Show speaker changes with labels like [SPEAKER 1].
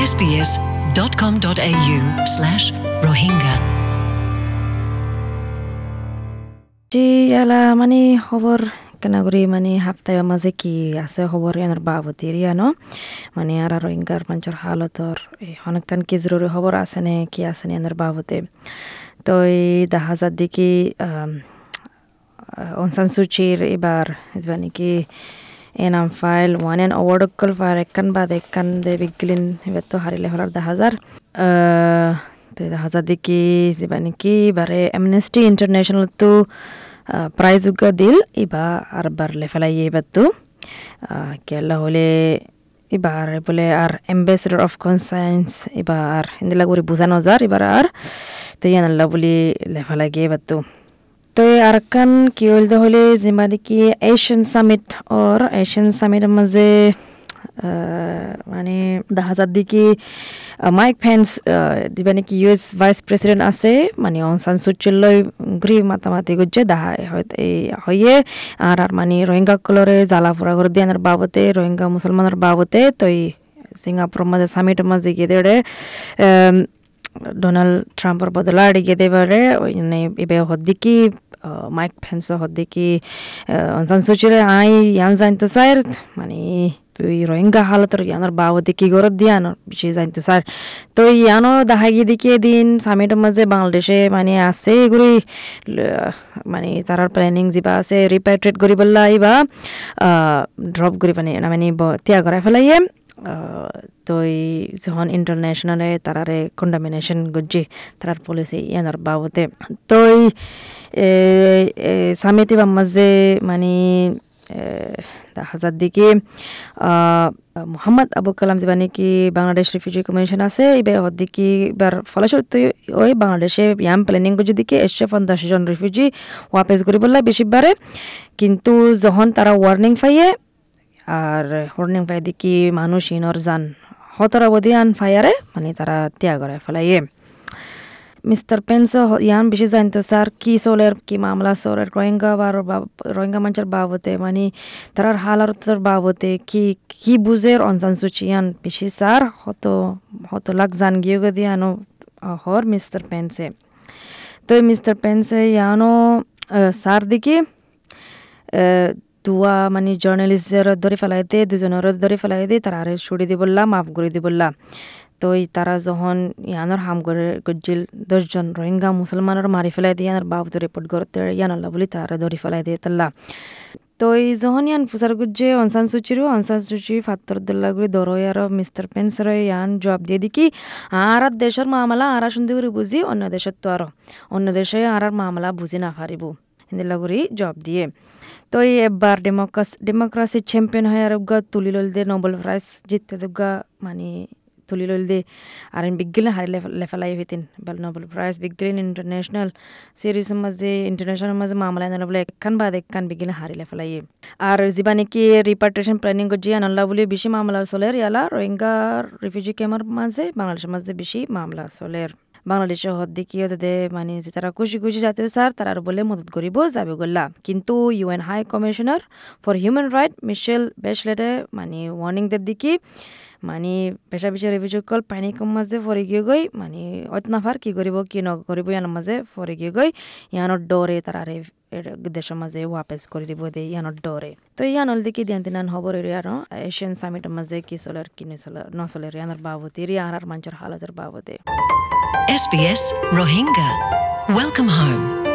[SPEAKER 1] sbs.com.au slash rohingya.
[SPEAKER 2] জি ইয়ালা মানে খবর কেনাগুড়ি মানে হাপ্তায় মাঝে কি আছে খবর ইয়ানোর বাবতির ইয়ানো মানে আর রোহিঙ্গার মানুষের হালতর অনেকখান কি জরুরি খবর আছে নে কি আছে নে ইয়ানোর বাবতে তো এই দেখা যার দেখি অনসান সুচির এবার মানে কি এনাম ফাইল ওয়ান এন অ্যাওয়ার্ড অকল ফার একখান বাদ একখান দে বিগলিন এবার তো হারিলে হলার দেখা যার তো দেখা যার দেখি মানে কি বারে অ্যামনেস্টি ইন্টারন্যাশনাল তো প্রাইজ উগা দিল, ইবা আর বারলে ফেলাই এবার তো কেলা হলে এবার বলে আর এম্বাসেডর অফ কনসায়েন্স এবার হিন্দিলা করে বোঝানো যার এবার আর, তো ইয়ানাল্লা বলি লেফালা গিয়ে এবার তো তো আর কান কি হইল হলে যিমান কি এশিয়ান সামিট ওর এশিয়ান সামিটের মাঝে মানে দেখা যার দিকে মাইক ফ্যান্স দিবা নাকি ইউএস ভাইস প্রেসিডেন্ট আছে মানে অং সান সুচিল্লই গৃহ মাতামাতি করছে, দেখা হয়ে আর আর মানে রোহিঙ্গা কলরে জ্বালা ফুরা করে দিয়ানোর বাবতে, রোহিঙ্গা মুসলমানের বাবতে, তো সিঙ্গাপুর মাঝে সামিটের মাঝে গিয়ে ডোনাল্ড ট্রাম্পর বদলা আড়িয়ে দেবারে ওই এবে হদ্দিকি মাইক ফেন্স হদ্দিকি অনসান সুচিরে আই ইয়ান জানতো স্যার মানে তুই রোহিঙ্গা হালতর ইয়ানোর বাবদি কি গরত দিয়ানোর বেশি জানতো স্যার তো ইয়ানো দেখা গিয়ে দিকে দিন সামিটের মাঝে বাংলাদেশে মানে আছে এগুলি মানে তারার প্ল্যানিং যিবা আছে রিপাইট্রেট করি বললা ইবা ড্রপ করি মানে মানে ত্যাগ করাই ফেলাইয়ে তই যখন ইন্টারন্যাশনালে তারারে কন্ডামিনেশন গজ্জি তারার পলিসি ইয়ানোর বাবদে তই সামিতি মাঝে মানে দেখা যার দিকে মোহাম্মদ আবু কালাম যেবা নাকি বাংলাদেশ রিফিউজি কমিশন আছে এবার হদ্দিকি এবার ফলস্বরূপ ওই বাংলাদেশে ইয়াম প্ল্যানিং করে দিকে একশো পঞ্চাশ জন রিফিউজি ওয়াপেস করি বললা বেশিবারে কিন্তু যখন তারা ওয়ার্নিং পাইয়ে আর ওয়ার্নিং পাই দেখি মানুষ ইনর যান হতর অবধি আন ফায়ারে মানে তারা ত্যাগ করে ফেলাইয়ে। মিস্টার পেন্স, ইয়ান বেশি জানতো, স্যার, কি চলের, কি মামলা চলের? রোহিঙ্গা বা, রোহিঙ্গা মানুষের বাবতে মানে তারার হালারতের বাবতে, কি কি বুঝে অনজান সুচি ইয়ান? বেশি, স্যার, হত হত লাখ জান গিয়ে দিয়ানো হর মিস্টার পেন্সে। তো মিস্টার পেন্সে ইয়ানো স্যার দিকে দুয়া মানে জার্নালিস্টের ধরে ফেলাই দে দুজনের ধরে ফেলাই দে তারা আরে ছুড়ি দি বললাম মাফ করে দি বললাম তো তারা যখন ইয়ানোর হাম করে গজ্জিল, দশজন রোহিঙ্গা মুসলমানের মারি ফেলাই দিয়ে ইয়ানোর বাবু রিপোর্ট করতে ইয়ানাল্লা বলি তারা ধরে ফেলাই দিয়ে তাল্লা। তো এই যখন ইয়ান ফুসার গুজ্জে অনসান সুচিরু অনসান সুচি ফাত্তর দুল্লা গুড়ি দরই আর মিস্টার পেন্সর ইয়ান জবাব দিয়ে দেখি, আর দেশের মামলা আর সুন্দর করে বুঝি, অন্য দেশের তো আরও। অন্য দেশে আর মামলা বুঝি না পারিব। হিন্দিলা করে জব দিয়ে তো এই এবার ডেমোক্রাস ডেমোক্রাসি চ্যাম্পিয়ন হয়ে আর তুলি লল দিয়ে নোবেল প্রাইজ জিততে দুগা মানে দিয়ে আর বিজ্ঞান হারি লেফালাই হইতেন বেল নোবেল প্রাইজ বিজ্ঞান ইন্টারন্যাশনাল সিরিজের মাঝে ইন্টারন্যাশনাল মাঝে মামলা না বলে একখান বাদ একখান বিজ্ঞান হারি লেফালাই আর যিবা নাকি রিপার্টেশন প্ল্যানিং করছি আনল্লা বলে বেশি মামলা চলের ইয়ালা রোহিঙ্গা রিফিউজি ক্যাম্পের মাঝে বাংলাদেশের মাঝে বেশি মামলা চলের বাংলাদেশের হদ দেখিও তাদের মানে যে তারা খুশি খুশি যাতে স্যার, তারা বলে মদত করিব যাবে গল্লা। কিন্তু UN high commissioner for human right Michelle বেশলেটে মানে ওয়ার্নিং দের দিকে মানে পেশা পেশা রিভিজুকল পানি কম মাঝে ফরে গিয়ে গই মানে অতনাফার কি করিব, কি নকরিব ইয়ানোর মাঝে ফরে গিয়ে গই, ইয়ানোর ডরে তারারে দেশের মাঝে ওয়াপেস করে দিব দে ইয়ানোর ডরে। তো ইয়ানোর দিকে দিয়ান দিনান খবর আর এশিয়ান সামিটের মাঝে কি চলের কি নচলের ইয়ানোর বাবতে ইয়ার আর মানুষের হালতের বাবতে।
[SPEAKER 1] SBS Rohingya. Welcome home